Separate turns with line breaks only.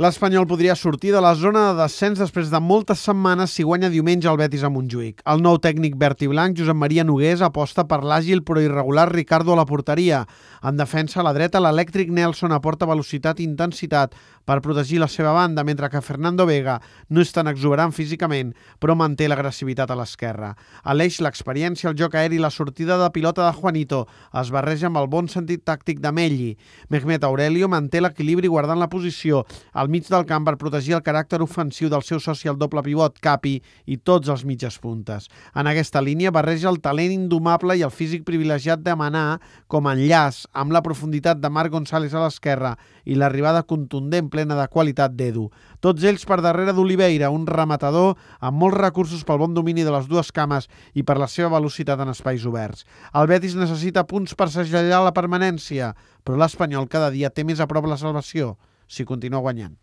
L'Espanyol podria sortir de la zona de descens després de moltes setmanes si guanya diumenge el Betis a Montjuïc. El nou tècnic verd i blanc, Josep Maria Nogués, aposta per l'àgil però irregular Ricardo a la porteria. En defensa, a la dreta, l'elèctric Nelson aporta velocitat i intensitat per protegir la seva banda, mentre que Fernando Vega no és tan exuberant físicament, però manté l'agressivitat a l'esquerra. A l'eix, l'experiència, el joc aeri i la sortida de pilota de Juanito es barreja amb el bon sentit tàctic de Melli. Mehmet Aurelio manté l'equilibri guardant la posició al mig del camp per protegir el caràcter ofensiu del seu soci al doble pivot, Capi, i tots els mitges puntes. En aquesta línia barreja el talent indomable i el físic privilegiat de Manà com a enllaç amb la profunditat de Marc González a l'esquerra i l'arribada contundent plena de qualitat d'Edu. Tots ells per darrere d'Oliveira, un rematador amb molts recursos pel bon domini de les dues cames i per la seva velocitat en espais oberts. El Betis necessita punts per segellar la permanència, però l'Espanyol cada dia té més a prop la salvació si continua guanyant.